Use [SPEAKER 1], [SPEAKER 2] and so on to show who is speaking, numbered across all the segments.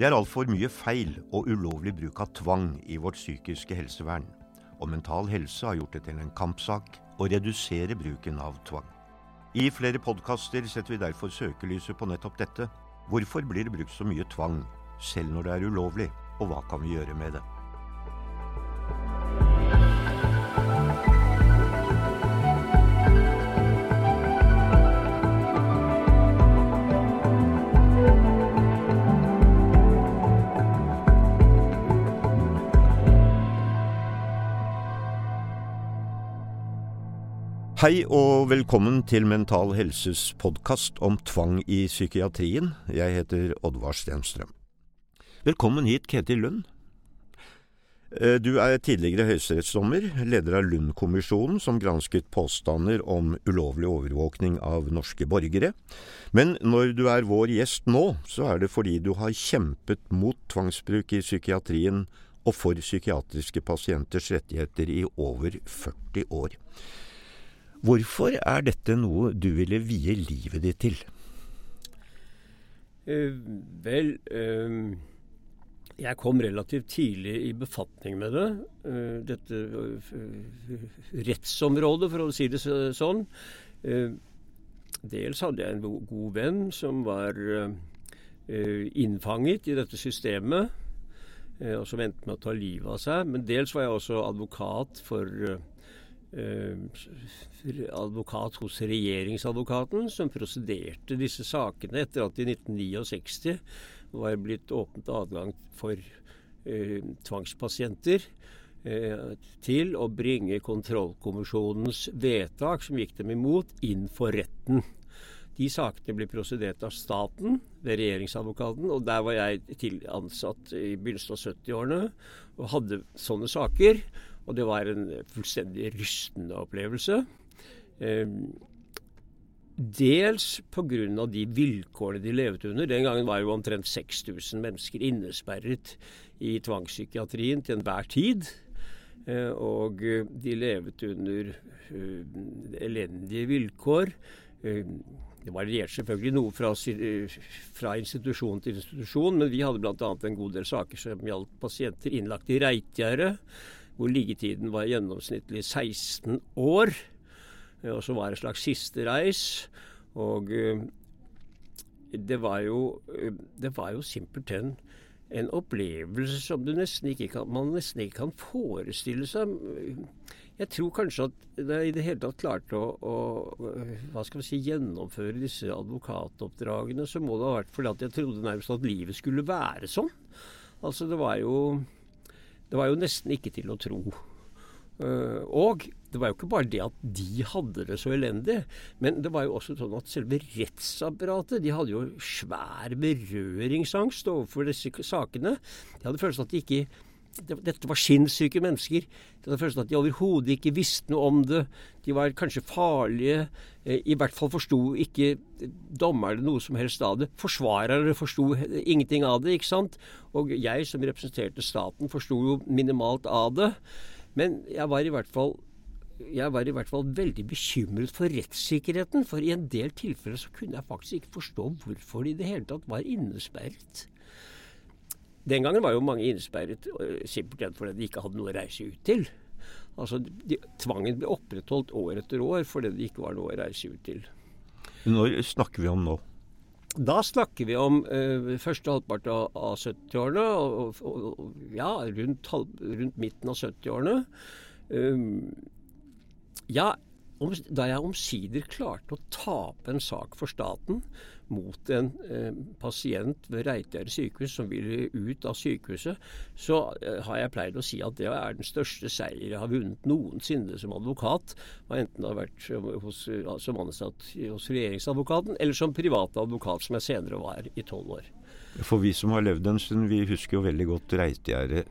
[SPEAKER 1] Det er altfor mye feil og ulovlig bruk av tvang i vårt psykiske helsevern, og Mental Helse har gjort det til en kampsak å redusere bruken av tvang. I flere podkaster setter vi derfor søkelyset på nettopp dette. Hvorfor blir det brukt så mye tvang, selv når det er ulovlig, og hva kan vi gjøre med det? Hei og velkommen til Mental Helses podkast om tvang i psykiatrien. Jeg heter Oddvar Stenstrøm. Velkommen hit, Ketil Lund. Eh, du er tidligere høyesterettsdommer, leder av Lund-kommisjonen, som gransket påstander om ulovlig overvåkning av norske borgere. Men når du er vår gjest nå, så er det fordi du har kjempet mot tvangsbruk i psykiatrien og for psykiatriske pasienters rettigheter i over 40 år. Hvorfor er dette noe du ville vie livet ditt til?
[SPEAKER 2] Eh, vel eh, Jeg kom relativt tidlig i befatning med det. Eh, dette rettsområdet, for å si det sånn. dels hadde jeg en god venn som var innfanget i dette systemet, og som endte med å ta livet av seg. Men dels var jeg også advokat for Eh, advokat hos regjeringsadvokaten, som prosederte disse sakene etter at det i 1969 var blitt åpnet adgang for eh, tvangspasienter eh, til å bringe kontrollkommisjonens vedtak, som gikk dem imot, inn for retten. De sakene ble prosedert av staten ved regjeringsadvokaten, og der var jeg ansatt i begynnelsen av 70-årene og hadde sånne saker. Og det var en fullstendig rystende opplevelse. Eh, dels pga. de vilkårene de levde under. Den gangen var jo omtrent 6000 mennesker innesperret i tvangspsykiatrien til enhver tid. Eh, og de levde under uh, elendige vilkår. Det varierte selvfølgelig noe fra, fra, institusjon til institusjon, men vi hadde bl.a. en god del saker som gjaldt pasienter innlagt i Reitgjerdet hvor liggetiden var gjennomsnittlig 16 år. Eh, og så var det en slags siste reis. Og eh, det var jo, eh, det var jo simpelthen en opplevelse som nesten kan, man nesten ikke kan forestille seg. Jeg tror kanskje at jeg i det hele tatt klarte å, å hva skal si, gjennomføre disse advokatoppdragene, så må det ha vært fordi at jeg trodde nærmest at livet skulle være sånn. Altså det var jo det var jo nesten ikke til å tro. Uh, og det var jo ikke bare det at de hadde det så elendig, men det var jo også sånn at selve rettsapparatet de hadde jo svær berøringsangst overfor disse sakene. De hadde følelsen at de ikke dette var sinnssyke mennesker. det føltes følelsen at de overhodet ikke visste noe om det. De var kanskje farlige. Eh, I hvert fall forsto ikke dommerne noe som helst av det. Forsvarere forsto ingenting av det, ikke sant. Og jeg som representerte staten, forsto jo minimalt av det. Men jeg var i hvert fall jeg var i hvert fall veldig bekymret for rettssikkerheten. For i en del tilfeller så kunne jeg faktisk ikke forstå hvorfor de i det hele tatt var innesperret. Den gangen var jo mange innsperret simpelthen fordi de ikke hadde noe å reise ut til. Altså, de, Tvangen ble opprettholdt år etter år fordi det ikke var noe å reise ut til.
[SPEAKER 1] Når snakker vi om nå?
[SPEAKER 2] Da snakker vi om uh, første halvpart av, av 70-årene. Og, og, og, ja, rundt, rundt, midten av 70-årene. Um, ja, om, da jeg omsider klarte å tape en sak for staten mot en eh, pasient ved Reitgjerde sykehus som ville ut av sykehuset, så eh, har jeg pleid å si at det er den største seier jeg har vunnet noensinne som advokat. Enten det har vært hos, som ansatt hos regjeringsadvokaten eller som privat advokat, som jeg senere var i tolv år.
[SPEAKER 1] For vi som har levd en stund, vi husker jo veldig godt Reitgjerde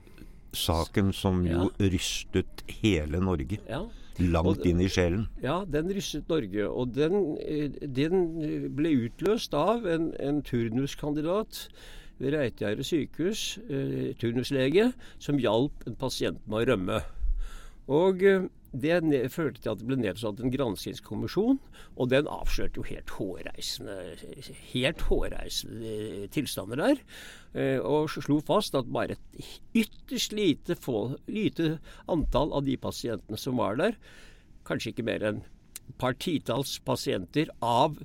[SPEAKER 1] saken som jo ja. rystet hele Norge. Ja. Langt inn i sjelen?
[SPEAKER 2] Ja, den rystet Norge. Og den, eh, den ble utløst av en, en turnuskandidat ved Reitgjerdet sykehus, eh, turnuslege, som hjalp en pasient med å rømme. Og eh, det førte til at det ble nedsatt en granskingskommisjon, og den avslørte jo helt hårreisende, helt hårreisende tilstander der. Eh, og slo fast at bare et ytterst lite, få, lite antall av de pasientene som var der, kanskje ikke mer enn et par titalls pasienter av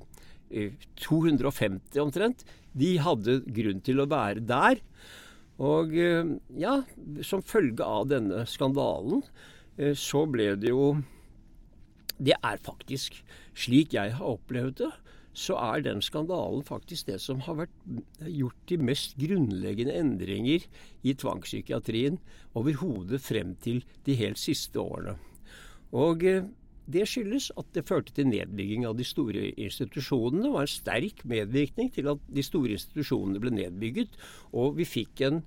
[SPEAKER 2] 250 eh, omtrent, de hadde grunn til å være der. Og eh, ja, som følge av denne skandalen så ble det jo Det er faktisk slik jeg har opplevd det, så er den skandalen faktisk det som har vært gjort de mest grunnleggende endringer i tvangspsykiatrien overhodet frem til de helt siste årene. Og eh, det skyldes at det førte til nedbygging av de store institusjonene. Det var en sterk medvirkning til at de store institusjonene ble nedbygget. Og vi fikk, en,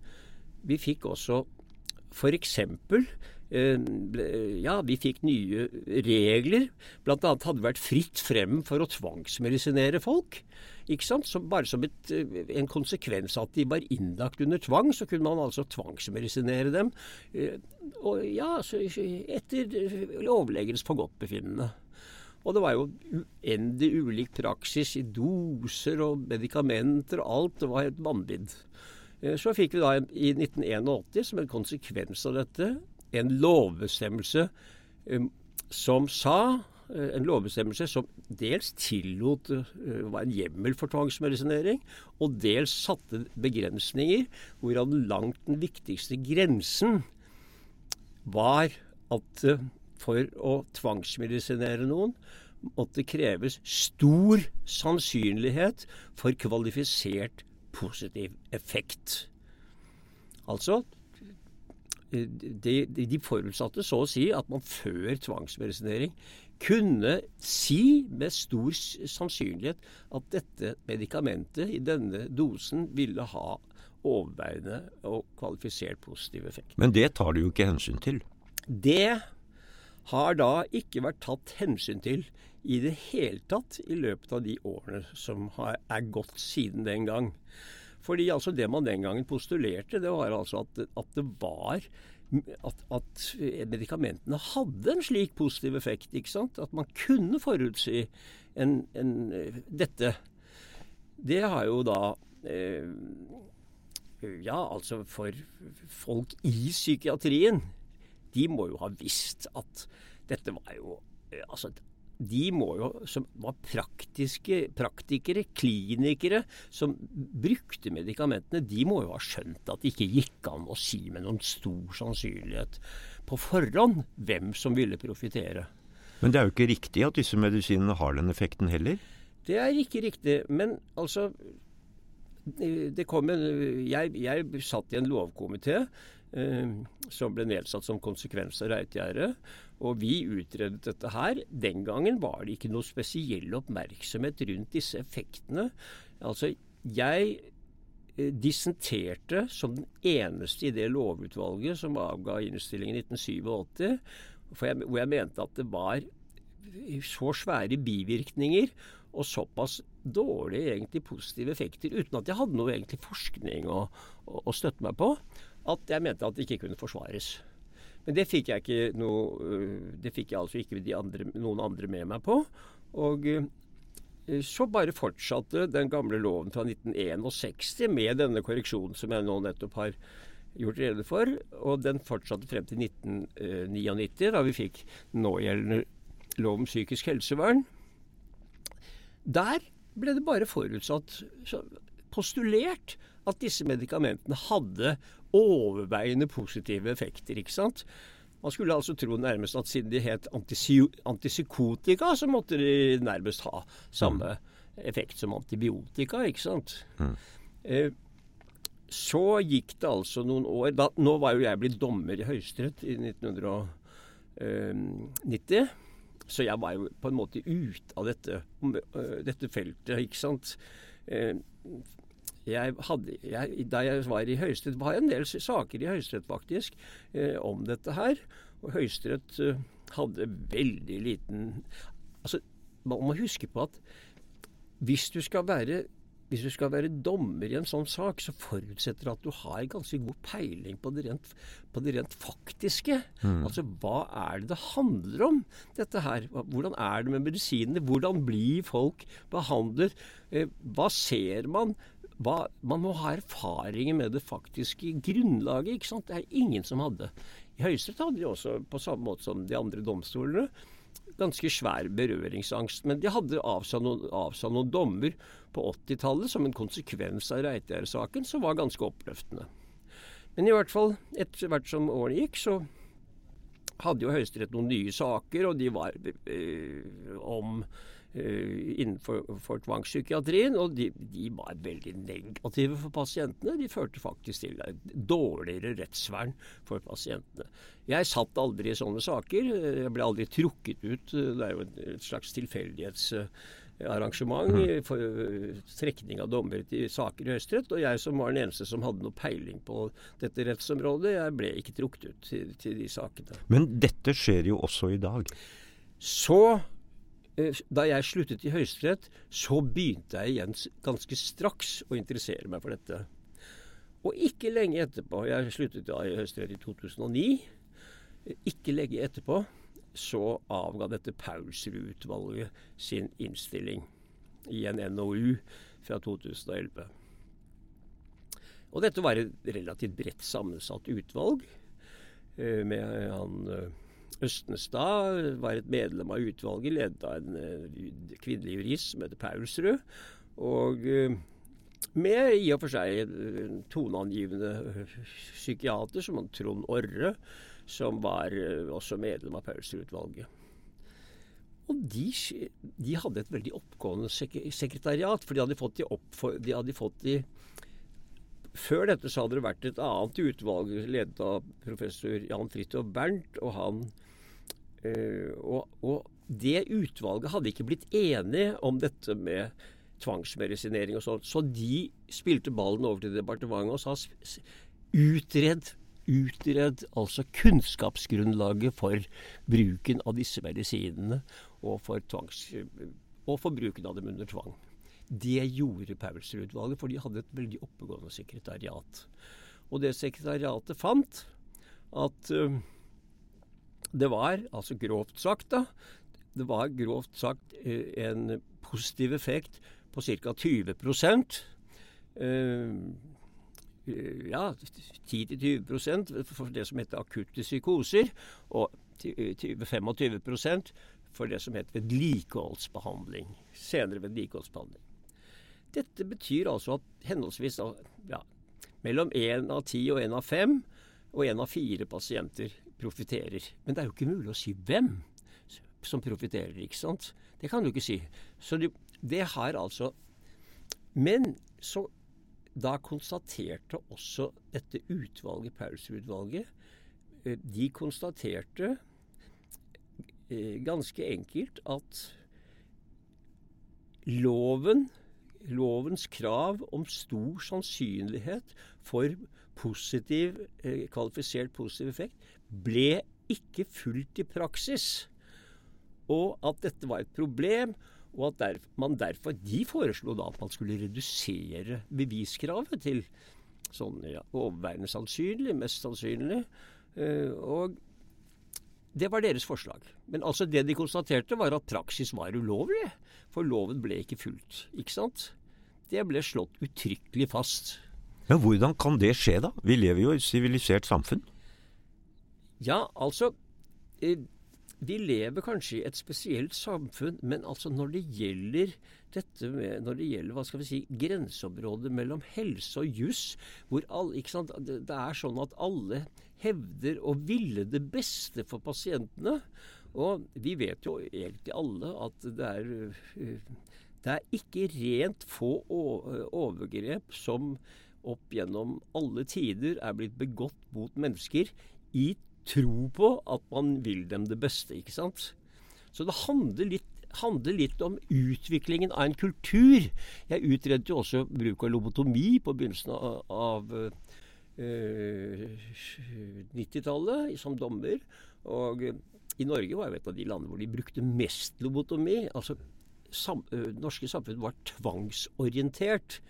[SPEAKER 2] vi fikk også f.eks. Eh, ja, vi fikk nye regler. Blant annet hadde det vært fritt frem for å tvangsmedisinere folk. Ikke sant? Så bare som et, eh, en konsekvens av at de var innlagt under tvang, så kunne man altså tvangsmedisinere dem. Eh, og ja, etter overlegens forgodtbefinnende. Og det var jo uendelig ulik praksis i doser og medikamenter og alt. Det var helt vanvidd. Så fikk vi da i 1981, som en konsekvens av dette, en lovbestemmelse um, som sa uh, en lovbestemmelse som dels tillot uh, var en hjemmel for tvangsmedisinering, og dels satte begrensninger, hvorav langt den viktigste grensen var at uh, for å tvangsmedisinere noen måtte kreves stor sannsynlighet for kvalifisert positiv effekt. Altså de, de, forutsatte så å si at man før tvangsmedisinering kunne si med stor sannsynlighet at dette medikamentet i denne dosen ville ha overveiende og kvalifisert positiv effekt.
[SPEAKER 1] Men det tar du jo ikke hensyn til?
[SPEAKER 2] Det har da ikke vært tatt hensyn til i det hele tatt i løpet av de årene som har, er gått siden den gang. Fordi altså det man den gangen postulerte, det var altså at, at det var at, at, medikamentene hadde en slik positiv effekt. ikke sant? At man kunne forutsi en, en, dette. Det har jo da eh, Ja, altså for folk i psykiatrien, de må jo ha visst at dette var jo eh, altså de må jo, som var praktiske praktikere, klinikere, som brukte medikamentene, de må jo ha skjønt at det ikke gikk an å si med noen stor sannsynlighet på forhånd hvem som ville profitere.
[SPEAKER 1] Men det er jo ikke riktig at disse medisinene har den effekten heller?
[SPEAKER 2] Det er ikke riktig. Men altså det kom en, jeg, jeg satt i en lovkomité som ble nedsatt som konsekvens av Reitgjerdet. Og vi utredet dette her. Den gangen var det ikke noe spesiell oppmerksomhet rundt disse effektene. Altså, jeg eh, dissenterte som den eneste i det lovutvalget som avga innstillingen i 1987, jeg, hvor jeg mente at det var så svære bivirkninger og såpass dårlige egentlig positive effekter, uten at jeg hadde noe egentlig forskning å, å, å støtte meg på, at jeg mente at det ikke kunne forsvares. Men det fikk jeg ikke noe øh, Det fikk jeg altså ikke andre, noen andre med meg på. Og øh, så bare fortsatte den gamle loven fra 1961 med denne korreksjonen som jeg nå nettopp har gjort rede for. Og den fortsatte frem til 1999, da vi fikk någjeldende lov om psykisk helsevern. Der ble det bare forutsatt, postulert, at disse medikamentene hadde overveiende positive effekter. ikke sant? Man skulle altså tro nærmest at siden de het antipsykotika, så måtte de nærmest ha samme effekt som antibiotika, ikke sant. Mm. Eh, så gikk det altså noen år da, Nå var jo jeg blitt dommer i Høyesterett i 1990. Eh, så jeg var jo på en måte ute av dette, uh, dette feltet, ikke sant. Uh, jeg hadde, jeg, da jeg var i Høyesterett, var jeg en del saker i Høyesterett faktisk eh, om dette her. Og Høyesterett eh, hadde veldig liten Altså, man må huske på at hvis du skal være hvis du skal være dommer i en sånn sak, så forutsetter det at du har ganske god peiling på det rent, på det rent faktiske. Mm. Altså hva er det det handler om, dette her? Hvordan er det med medisinene? Hvordan blir folk behandlet? Eh, hva ser man? Hva, man må ha erfaringer med det faktiske grunnlaget. ikke sant? Det er ingen som hadde. I Høyesterett hadde de også, på samme måte som de andre domstolene, ganske svær berøringsangst. Men de hadde avsa noen, avsa noen dommer på 80-tallet som en konsekvens av Reitgjerdet-saken, som var ganske oppløftende. Men i hvert fall, etter hvert som årene gikk, så hadde jo Høyesterett noen nye saker, og de var øh, om innenfor tvangspsykiatrien, og de, de, var veldig negative for pasientene. De førte faktisk til dårligere rettsvern for pasientene. Jeg satt aldri i sånne saker. Jeg ble aldri trukket ut. Det er jo et slags tilfeldighetsarrangement mm. for øh, trekning av dommere til saker i Høyesterett. Og jeg som var den eneste som hadde noe peiling på dette rettsområdet, jeg ble ikke trukket ut til, til de sakene.
[SPEAKER 1] Men dette skjer jo også i dag.
[SPEAKER 2] Så da jeg sluttet i Høyesterett, så begynte jeg igjen ganske straks å interessere meg for dette. Og ikke lenge etterpå, jeg sluttet da i Høyesterett i 2009, ikke lenge etterpå så avga dette Paulsrud-utvalget sin innstilling i en NOU fra 2011. Og dette var et relativt bredt sammensatt utvalg. Eh, med han eh, Østenstad var et medlem av utvalget, ledet av en eh, kvinnelig jurist som heter Paulsrud. Og med i og for seg en toneangivende psykiater som Trond Orre, som var eh, også medlem av Paulsrud-utvalget. Og de, de, hadde et veldig oppgående sekretariat, for de hadde fått de opp de hadde fått de Før dette så hadde det vært et annet utvalg ledet av professor Jan Fridtjof Bernt, og han og, og, det utvalget hadde ikke blitt enige om dette med tvangsmedisinering og sånt, så de spilte ballen over til departementet og sa utred utred altså kunnskapsgrunnlaget for bruken av disse medisinene og for, tvangs, og for bruken av dem under tvang. Det gjorde Paulsrud-utvalget, for de hadde et veldig oppegående sekretariat. Og det sekretariatet fant at uh, det var, altså grovt sagt, da, det var grovt sagt uh, en positiv effekt på ca. 20 uh, ja, 10-20% for det som heter akutte psykoser, og 25 for det som heter vedlikeholdsbehandling. Senere vedlikeholdsbehandling. Dette betyr altså at henholdsvis ja, mellom én av ti og én av fem og én av fire pasienter profitterer. Men det er jo ikke mulig å si hvem som profitterer, ikke sant? Det kan du ikke si. Så det, det har altså Men så da konstaterte også dette utvalget, Paulsrud-utvalget, eh, de konstaterte eh, ganske enkelt at loven, lovens krav om stor sannsynlighet for positiv, eh, kvalifisert positiv effekt, ble ikke fulgt i praksis. Og at dette var et problem, og at der, man derfor De foreslo da at man skulle redusere beviskravet til sånn ja, overveiende sannsynlig, mest sannsynlig. Uh, og det var deres forslag. Men altså det de konstaterte, var at praksis var ulovlig. For loven ble ikke fulgt. Ikke sant? Det ble slått uttrykkelig fast.
[SPEAKER 1] Ja, Hvordan kan det skje, da? Vi lever jo i et sivilisert samfunn.
[SPEAKER 2] Ja, altså eh, vi lever kanskje i et spesielt samfunn, men altså når det gjelder dette med, når det gjelder hva skal vi si, grenseområdet mellom helse og juss, hvor alle, ikke sant, det, er sånn at alle hevder å ville det beste for pasientene. Og vi vet jo egentlig alle at det er, det er ikke rent få overgrep som opp gjennom alle tider er blitt begått mot mennesker i tro på at man vil dem det beste, ikke sant. Så det handler litt, handler litt om utviklingen av en kultur. Jeg utredet jo også bruk av lobotomi på begynnelsen av, av øh, 90-tallet som dommer. Og i Norge var jo et av de landene hvor de brukte mest lobotomi. Altså sam, norske samfunn var tvangsorientert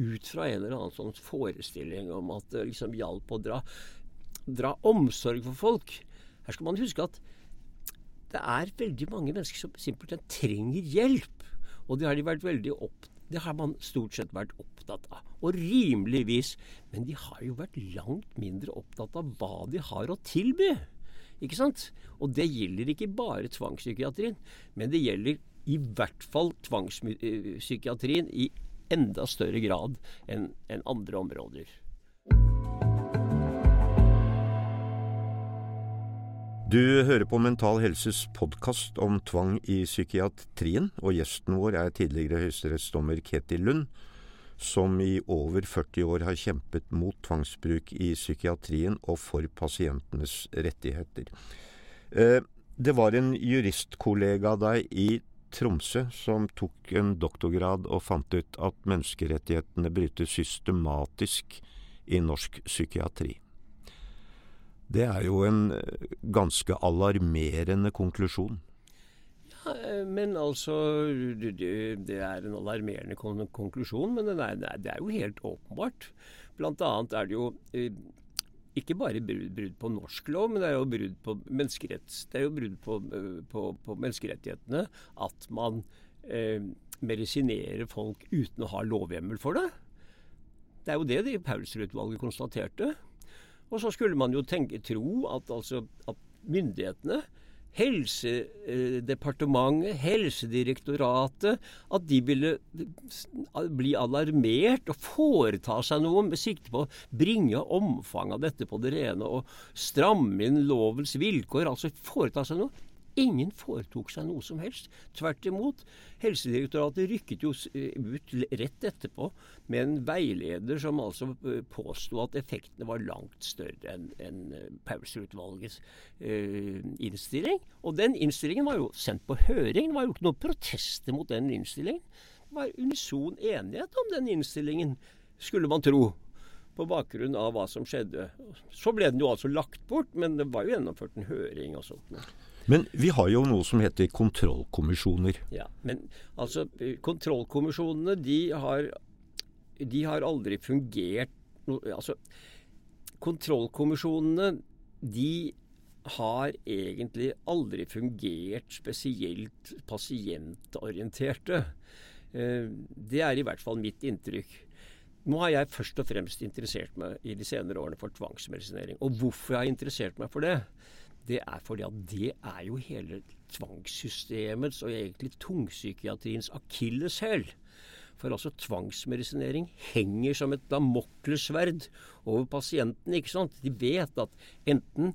[SPEAKER 2] ut fra en eller annen sånn forestilling om at det liksom hjalp å dra, dra omsorg for folk. Her skal man huske at det er veldig mange mennesker som simpelthen trenger hjelp. Og det har de vært opp, det har man stort sett vært opptatt av. Og rimeligvis. Men de har jo vært langt mindre opptatt av hva de har å tilby. Ikke sant? Og det gjelder ikke bare tvangspsykiatrien, men det gjelder i hvert fall tvangspsykiatrien i enda større grad enn en andre områder.
[SPEAKER 1] Du hører på Mental Helses podkast om tvang i psykiatrien, og gjesten vår er tidligere høyesterettsdommer Ketil Lund, som i over 40 år har kjempet mot tvangsbruk i psykiatrien og for pasientenes rettigheter. Eh, det var en juristkollega av deg i Tromsø som tok en doktorgrad og fant ut at menneskerettighetene brytes systematisk i norsk psykiatri. Det er jo en eh, ganske alarmerende konklusjon.
[SPEAKER 2] Ja, eh, men altså Det er en alarmerende konklusjon, men det er, jo helt åpenbart. Blant annet er det jo eh, ikke bare brudd på norsk lov, men det er jo brudd på, menneskerett, er på, på, på menneskerettighetene at man eh, medisinerer folk uten å ha lovhjemmel for det. Det er jo det de Paulsrud-utvalget konstaterte. Og så skulle man jo tenke, tro at, altså, at myndighetene Helsedepartementet, Helsedirektoratet At de ville bli alarmert og foreta seg noe med sikte på å bringe omfanget av dette på det rene og stramme inn lovens vilkår. Altså foreta seg noe. Ingen foretok seg noe som helst. Tvert imot. Helsedirektoratet rykket jo ut rett etterpå med en veileder som altså eh, påsto at effektene var langt større enn en eh, Paulsrud-utvalgets eh, innstilling. Og den innstillingen var jo sendt på høring. Det var jo ikke noen protester mot den innstillingen. Det var unison enighet om den innstillingen, skulle man tro på bakgrunn av hva som skjedde. Så ble den jo altså lagt bort, men det var jo gjennomført en høring og sånt.
[SPEAKER 1] Men vi har jo noe som heter kontrollkommisjoner.
[SPEAKER 2] Ja, men altså kontrollkommisjonene de har, de har aldri fungert Altså kontrollkommisjonene de har egentlig aldri fungert spesielt pasientorienterte. Eh, det er i hvert fall mitt inntrykk. Nå har jeg først og fremst interessert meg i de senere årene for tvangsmedisinering. Og hvorfor jeg har interessert meg for det, det er fordi at det er jo hele tvangssystemets og egentlig tungpsykiatriens akilleshæl. For altså tvangsmedisinering henger som et damoklesverd over pasienten. ikke sant? De vet at enten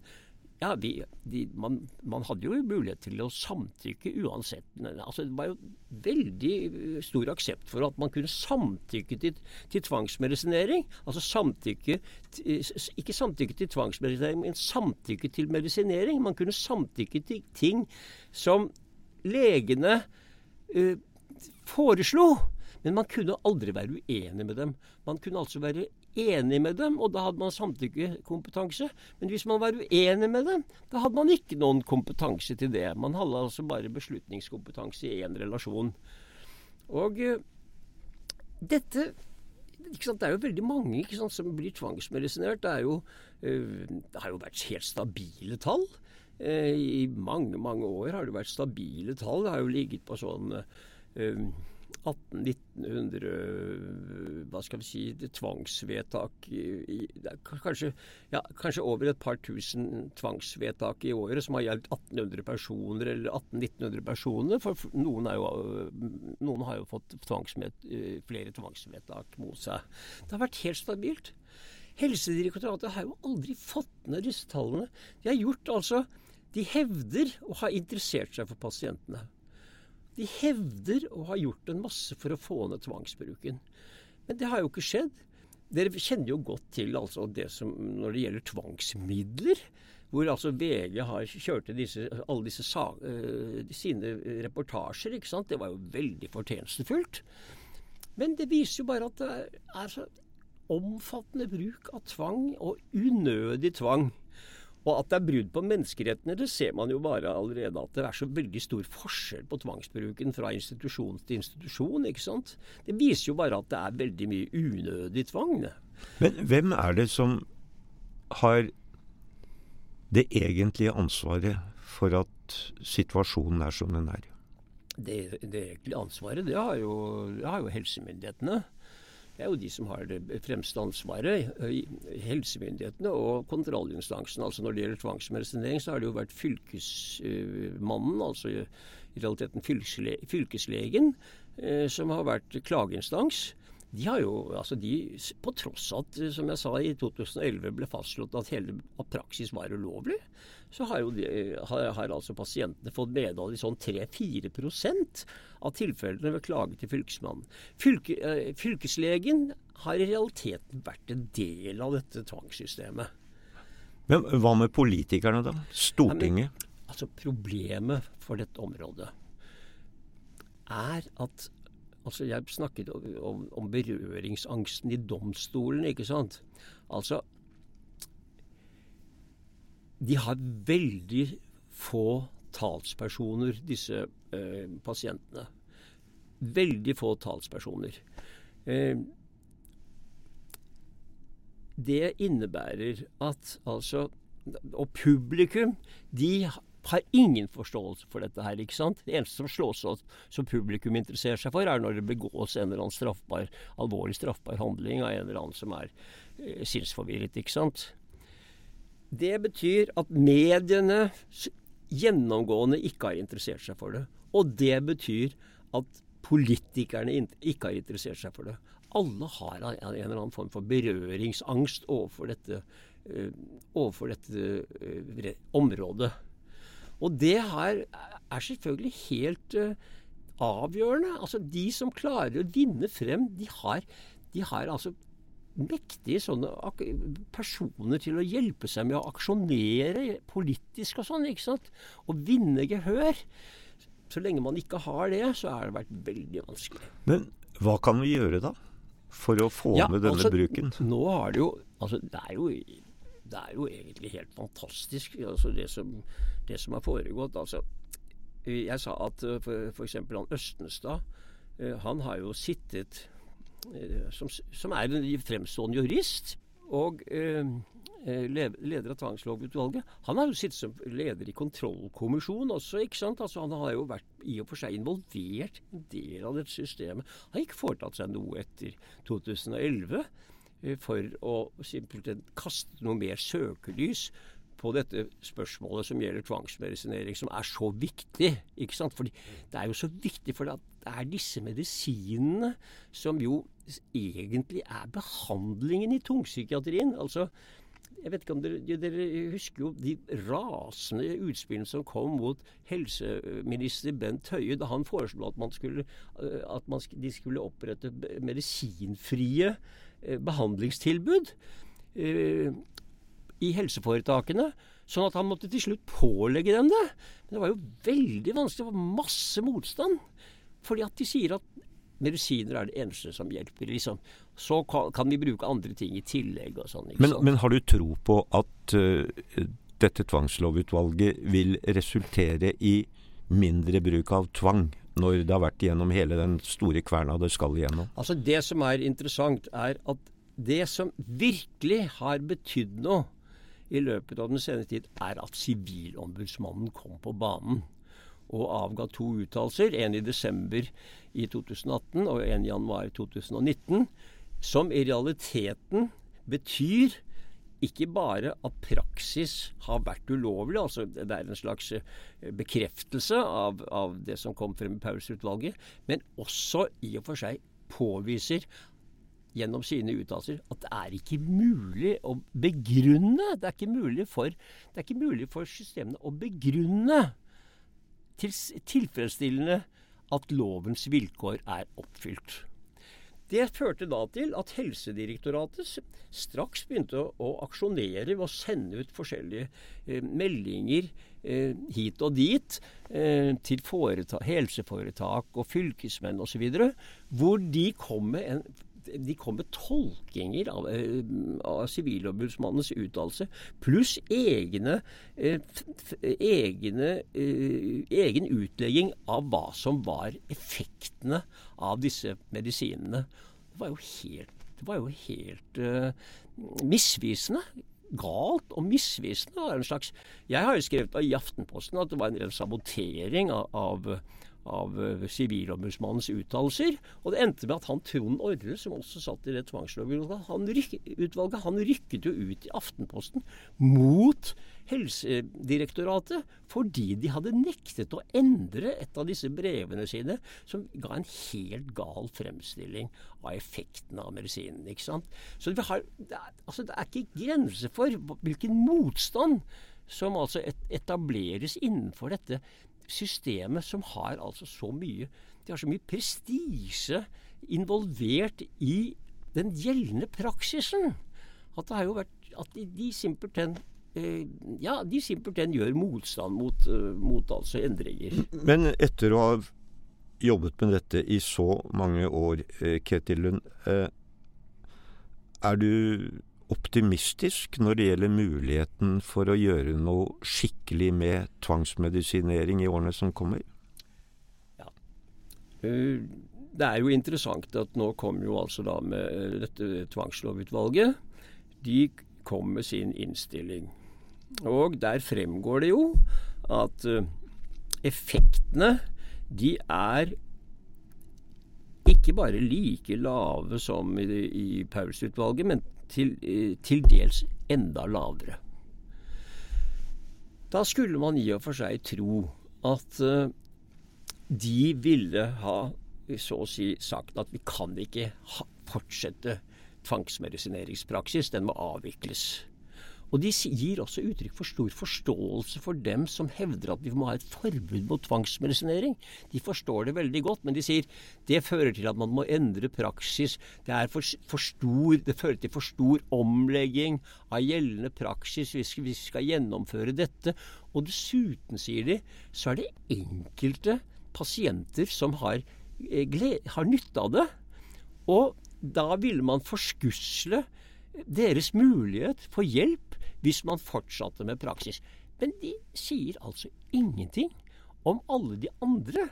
[SPEAKER 2] ja, vi, de, man, man, hadde jo mulighet til å samtykke uansett. Altså, det var jo veldig eh, stor aksept for at man kunne samtykke til, til tvangsmedisinering. Altså samtykke Ikke samtykke til tvangsmedisinering, men samtykke til medisinering. Man kunne samtykke til ting som legene uh, foreslo. Men man kunne aldri være uenig med dem. Man kunne altså være enig med dem, og da hadde man samtykkekompetanse. Men hvis man var uenig med dem, da hadde man ikke noen kompetanse til det. Man hadde altså bare beslutningskompetanse i én relasjon. Og uh, dette det er jo veldig mange sant, som blir tvangsmedisinert. Det, jo, uh, det har jo vært helt stabile tall. Uh, I mange, mange år har det vært stabile tall. Det har jo ligget på sånn 1800-1900 hva skal vi si, tvangsvedtak i, i, kanskje, ja, kanskje, over et par tusen tvangsvedtak i året som har gjeldt 1800 personer eller 1800-1900 personer. For noen, jo, noen, har jo fått tvangsmed, flere tvangsvedtak mot seg. Det har vært helt stabilt. Helsedirektoratet har jo aldri fått ned disse tallene. De har gjort altså De hevder å ha interessert seg for pasientene. De hevder å ha gjort en masse for å få ned tvangsbruken. Men det har jo ikke skjedd. Dere kjenner jo godt til altså, det som når det gjelder tvangsmidler. Hvor altså VG har kjørt disse, alle disse uh, sine reportasjer. ikke sant? Det var jo veldig fortjenestefullt. Men det viser jo bare at det er så omfattende bruk av tvang, og unødig tvang. Og at det er brudd på menneskerettene, det ser man jo bare allerede at det er så veldig stor forskjell på tvangsbruken fra institusjon til institusjon. ikke sant? Det viser jo bare at det er veldig mye unødig tvang.
[SPEAKER 1] Men hvem er det som har det egentlige ansvaret for at situasjonen er som den er?
[SPEAKER 2] Det, det egentlige ansvaret, det har jo, det har jo helsemyndighetene. Det er jo de som har det fremste ansvaret. Helsemyndighetene og kontrollinstansen. Altså Når det gjelder tvangsmedisinering, så har det jo vært fylkesmannen, altså i realiteten fylkeslegen, eh, som har vært klageinstans de har jo, altså de, På tross av at som jeg sa, i 2011 ble fastslått at hele praksis var ulovlig, så har, jo de, har, har altså pasientene fått medhold i sånn 3-4 av tilfellene ved klage til Fylkesmannen. Fylke, eh, fylkeslegen har i realiteten vært en del av dette tvangssystemet.
[SPEAKER 1] Men hva med politikerne, da? Stortinget? Ja,
[SPEAKER 2] men, altså Problemet for dette området er at Altså, jeg snakket om, om berøringsangsten i domstolen, ikke sant. Altså De har veldig få talspersoner, disse eh, pasientene. Veldig få talspersoner. Eh, det innebærer at altså Og publikum, de har ingen forståelse for dette her. ikke sant? Det eneste som slås opp som publikum interesserer seg for, er når det begås en eller annen straffbar, alvorlig straffbar handling av en eller annen som er eh, sinnsforvirret. ikke sant? Det betyr at mediene gjennomgående ikke har interessert seg for det. Og det betyr at politikerne ikke har interessert seg for det. Alle har en eller annen form for berøringsangst overfor dette, uh, overfor dette uh, området. Og det her er selvfølgelig helt uh, avgjørende. Altså De som klarer å vinne frem, de har, de har altså mektige sånne personer til å hjelpe seg med å aksjonere politisk og sånn. ikke sant? Og vinne gehør. Så lenge man ikke har det, så har det vært veldig vanskelig.
[SPEAKER 1] Men hva kan vi gjøre da? For å få ja, med denne
[SPEAKER 2] altså,
[SPEAKER 1] bruken?
[SPEAKER 2] Nå har det jo Altså, det er jo det er jo egentlig helt fantastisk, altså det, som, det som har foregått. Altså, jeg sa at eh, f.eks. han Østenstad, eh, han har jo sittet som, som er en fremstående jurist. Og eh, leder av tvangslovutvalget. Han har jo sittet som leder i kontrollkommisjonen også, ikke sant. Altså, han har jo vært i og for seg involvert en del av dette systemet. Han har ikke foretatt seg noe etter 2011. Eh, for å simpelthen kaste noe mer søkelys på dette spørsmålet som gjelder tvangsmedisinering, som er så viktig. ikke sant? Fordi Det er jo så viktig, for det er disse medisinene som jo egentlig er behandlingen i tungpsykiatrien. Altså, jeg vet ikke om dere, dere husker jo de rasende utspillene som kom mot helseminister Bent Høie da han foreslo at, man skulle, eh, at man, de skulle opprette medisinfrie Eh, behandlingstilbud eh, i helseforetakene. Sånn at han måtte til slutt pålegge dem det. Men det var jo veldig vanskelig. Det var masse motstand. Fordi at de sier at medisiner er det eneste som hjelper. Liksom. Så kan, kan, vi bruke andre ting i tillegg og sånn.
[SPEAKER 1] Men, men, har du tro på at uh, dette tvangslovutvalget vil resultere i mindre bruk av tvang når det har vært gjennom hele den store kverna det skal igjennom?
[SPEAKER 2] Altså Det som er interessant, er at det som virkelig har betydd noe i løpet av den senere tid, er at Sivilombudsmannen kom på banen og avga to uttalelser. En i desember i 2018 og en i januar 2019. Som i realiteten betyr ikke bare at praksis har vært ulovlig, altså det er en slags eh, bekreftelse av, av det som kom frem i Paulus-utvalget, men også i og for seg påviser gjennom sine uttalelser at det er ikke mulig å begrunne Det er ikke mulig for, ikke mulig for systemene å begrunne tilfredsstillende at lovens vilkår er oppfylt. Det førte da til at Helsedirektoratet straks begynte å, aksjonere ved å sende ut forskjellige eh, meldinger eh, hit og dit eh, til helseforetak og fylkesmenn osv., hvor de kom med en de kom med tolkinger av, eh, av Sivilombudsmannens uttalelse, pluss egne, eh, egne egen utlegging av hva som var effektene av disse medisinene. Det var jo helt, var jo helt uh, misvisende galt og misvisende. En slags, jeg har jo skrevet i Aftenposten at det var en sabotering av, av av eh, Sivilombudsmannens uttalelser. Og det endte med at han Trond Orre, som også satt i det tvangslovutvalget, han, ryk, han rykket jo ut i Aftenposten mot Helsedirektoratet fordi de hadde nektet å endre et av disse brevene sine som ga en helt gal fremstilling av effekten av medisinen. ikke sant? Så det, har, det, er, altså, det er ikke grenser for hvilken motstand som altså etableres innenfor dette systemet som har altså så mye De har så mye prestisje involvert i den gjeldende praksisen. At det har jo vært at de, simpelthen eh, ja, de simpelthen gjør motstand mot, uh, mot altså endringer.
[SPEAKER 1] Men etter å ha jobbet med dette i så mange år, eh, Ketil Lund, eh, er du optimistisk når det gjelder muligheten for å gjøre noe skikkelig med tvangsmedisinering i årene som kommer?
[SPEAKER 2] Ja. Eh, det er jo interessant at nå kommer jo altså da med dette tvangslovutvalget. De kom med sin innstilling. Og der fremgår det jo at eh, effektene de er ikke bare like lave som i, i Paulsutvalget, men til, eh, til dels enda lavere. Da skulle man i og for seg tro at uh, de ville ha så å si sagt at vi kan ikke fortsette tvangsmedisineringspraksis, den må avvikles. Og de gir også uttrykk for stor forståelse for dem som hevder at vi må ha et forbud mot tvangsmedisinering. De forstår det veldig godt, men de sier det fører til at man må endre praksis. Det, for, for stor, det fører til for stor omlegging av gjeldende praksis hvis vi skal gjennomføre dette. Og dessuten, sier de, så er det enkelte pasienter som har, eh, har nytte av det. Og da ville man forskusle deres mulighet for hjelp hvis man fortsatte med praksis. Men de sier altså ingenting om alle de andre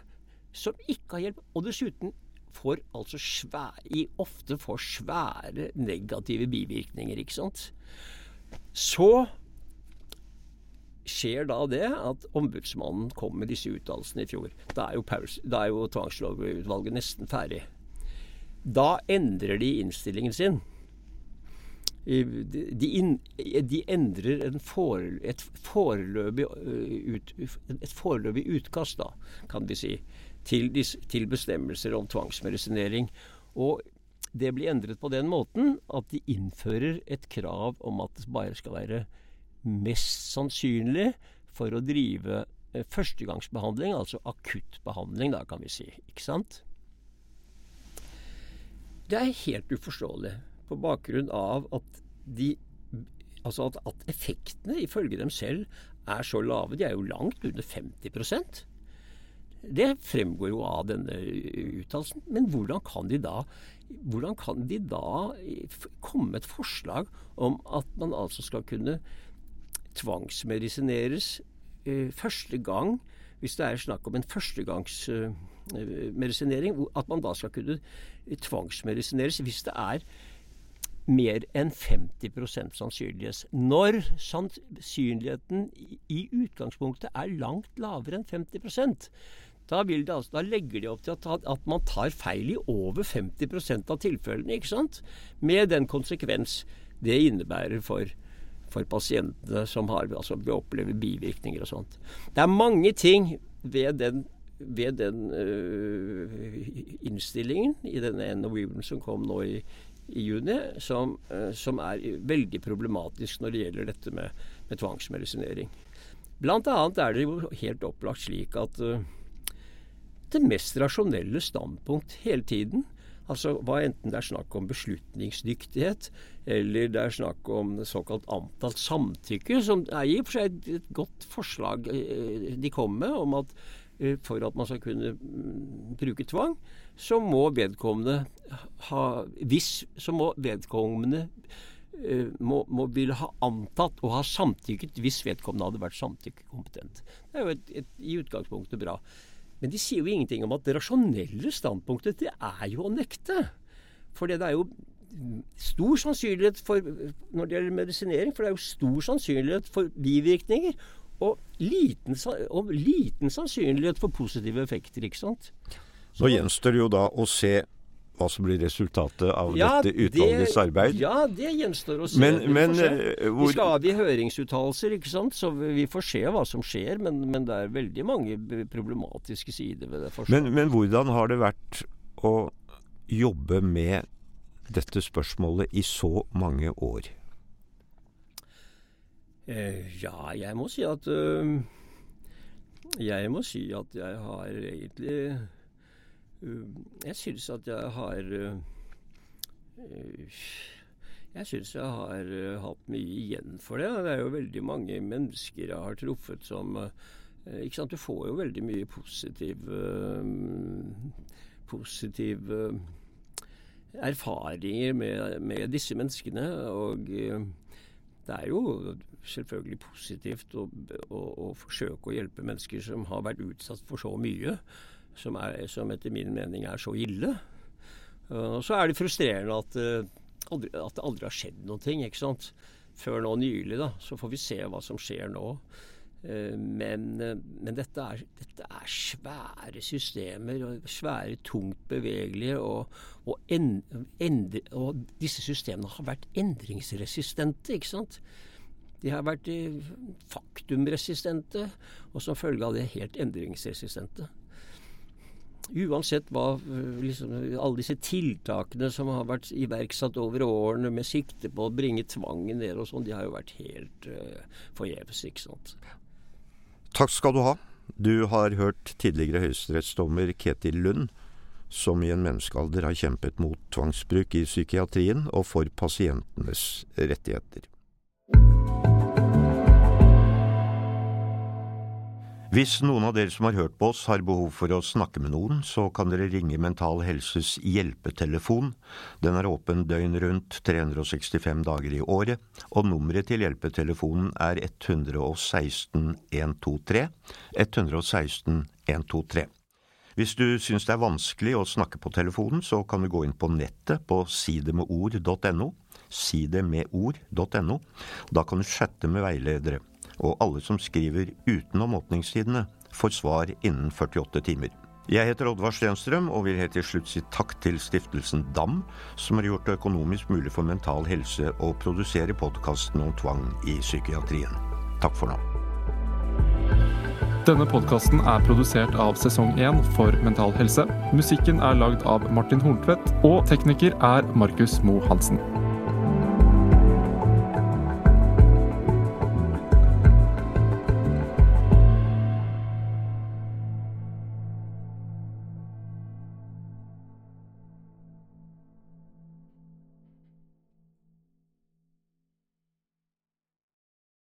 [SPEAKER 2] som ikke har hjelp, og dessuten får altså svære, ofte får svære negative bivirkninger, ikke sant. Så skjer da det at ombudsmannen kom med disse uttalelsene i fjor. Da er jo, da er jo tvangslovutvalget nesten ferdig. Da endrer de innstillingen sin de, in, de endrer fore, et, foreløpig, øh, ut, et foreløpig utkast, da, kan vi si, til, til bestemmelser om tvangsmedisinering. Og det blir endret på den måten at de innfører et krav om at det bare skal være mest sannsynlig for å drive øh, førstegangsbehandling, altså akuttbehandling, da kan vi si. Ikke sant? Det er helt uforståelig på bakgrunn av at de Altså at, at effektene, ifølge dem selv, er så lave. De er jo langt under 50% Det fremgår jo av denne uttalelsen. Men hvordan kan de da hvordan kan de da komme med et forslag om at man altså skal kunne tvangsmedisineres eh, første gang, hvis det er snakk om en førstegangsmedisinering, at man da skal kunne tvangsmedisineres hvis det er mer enn 50% sannsynlighet. Når sannsynligheten i utgangspunktet er langt lavere enn 50 da, altså, da, legger de opp til at, at, man tar feil i over 50% av tilfellene. ikke sant? Med den konsekvens det innebærer for, for pasientene som har, altså, opplever bivirkninger og sånt. Det er mange ting ved den, ved den øh, innstillingen i denne NOU-en som kom nå i, i juni, som, eh, som, er veldig problematisk når det gjelder dette med, med tvangsmedisinering. Annet er det jo helt opplagt slik at uh, det mest rasjonelle standpunkt hele tiden Altså hva enten det er snakk om beslutningsdyktighet, eller det er snakk om såkalt antall samtykke, som er i og for seg et godt forslag eh, de kom med, om at eh, for at man skal kunne mm, bruke tvang, så må vedkommende ha Hvis så må vedkommende eh, må, må ville ha antatt og ha samtykket hvis vedkommende hadde vært samtykkekompetent. Det er jo et, et, i utgangspunktet bra. Men de sier jo ingenting om at det rasjonelle standpunktet det er jo å nekte. For det er jo stor sannsynlighet for når det gjelder medisinering, for det er jo stor sannsynlighet for bivirkninger. Og liten, og liten sannsynlighet for positive effekter, ikke sant.
[SPEAKER 1] Så gjenstår det jo da å se hva som blir resultatet av ja, dette utvalgets
[SPEAKER 2] det,
[SPEAKER 1] arbeid.
[SPEAKER 2] Ja, det gjenstår å se.
[SPEAKER 1] Men, men, se.
[SPEAKER 2] Eh, hvor... Vi skal avgi høringsuttalelser, ikke sant? så vi får se hva som skjer. Men, men, det er veldig mange problematiske sider ved det.
[SPEAKER 1] Men, men hvordan har det vært å jobbe med dette spørsmålet i så mange år?
[SPEAKER 2] Eh, ja, jeg må si at uh, Jeg må si at jeg har egentlig uh, Jeg syns at jeg har Jeg syns jeg har hatt mye igjen for det. Det er jo veldig mange mennesker jeg har truffet som ikke sant, Du får jo veldig mye positiv positiv erfaringer med, med, disse menneskene. Og eh, det er jo selvfølgelig positivt å, å, å, forsøke å hjelpe mennesker som har vært utsatt for så mye, som, er, som etter min mening er så ille. Og så er det frustrerende at, eh, at det aldri har skjedd noe, ikke sant. Før nå nylig, da. Så får vi se hva som skjer nå. Eh, men, men dette, er, dette, er, svære systemer, og svære, tungt bevegelige. Og, og, en, endre, og, disse systemene har vært endringsresistente, ikke sant. De har vært eh, faktumresistente, og som følge av det helt endringsresistente. Uansett hva liksom, alle disse tiltakene som har vært iverksatt over årene med sikte på å bringe tvangen ned og sånn, de har jo vært helt uh, forgjeves, ikke sant.
[SPEAKER 1] Takk skal du ha. Du har hørt tidligere høyesterettsdommer Ketil Lund, som i en menneskealder har kjempet mot tvangsbruk i psykiatrien og for pasientenes rettigheter. Hvis noen av dere som har hørt på oss har behov for å snakke med noen, så kan dere ringe Mental Helses hjelpetelefon. Den er åpen døgn rundt 365 dager i året, og nummeret til hjelpetelefonen er 116 123. 116 123. Hvis du syns det er vanskelig å snakke på telefonen, så kan du gå inn på nettet på sidemedord.no. Sidemedord.no. Da kan du chatte med veiledere og alle som skriver utenom åpningstidene, får svar innen 48 timer. Jeg heter Oddvar Stenstrøm og vil helt til slutt si takk til stiftelsen DAM, som har gjort det økonomisk mulig for Mental Helse å produsere podkasten om tvang i psykiatrien. Takk for nå.
[SPEAKER 3] Denne podkasten er produsert av Sesong 1 for Mental Helse. Musikken er lagd av Martin Horntvedt, og tekniker er Markus Moe Hansen.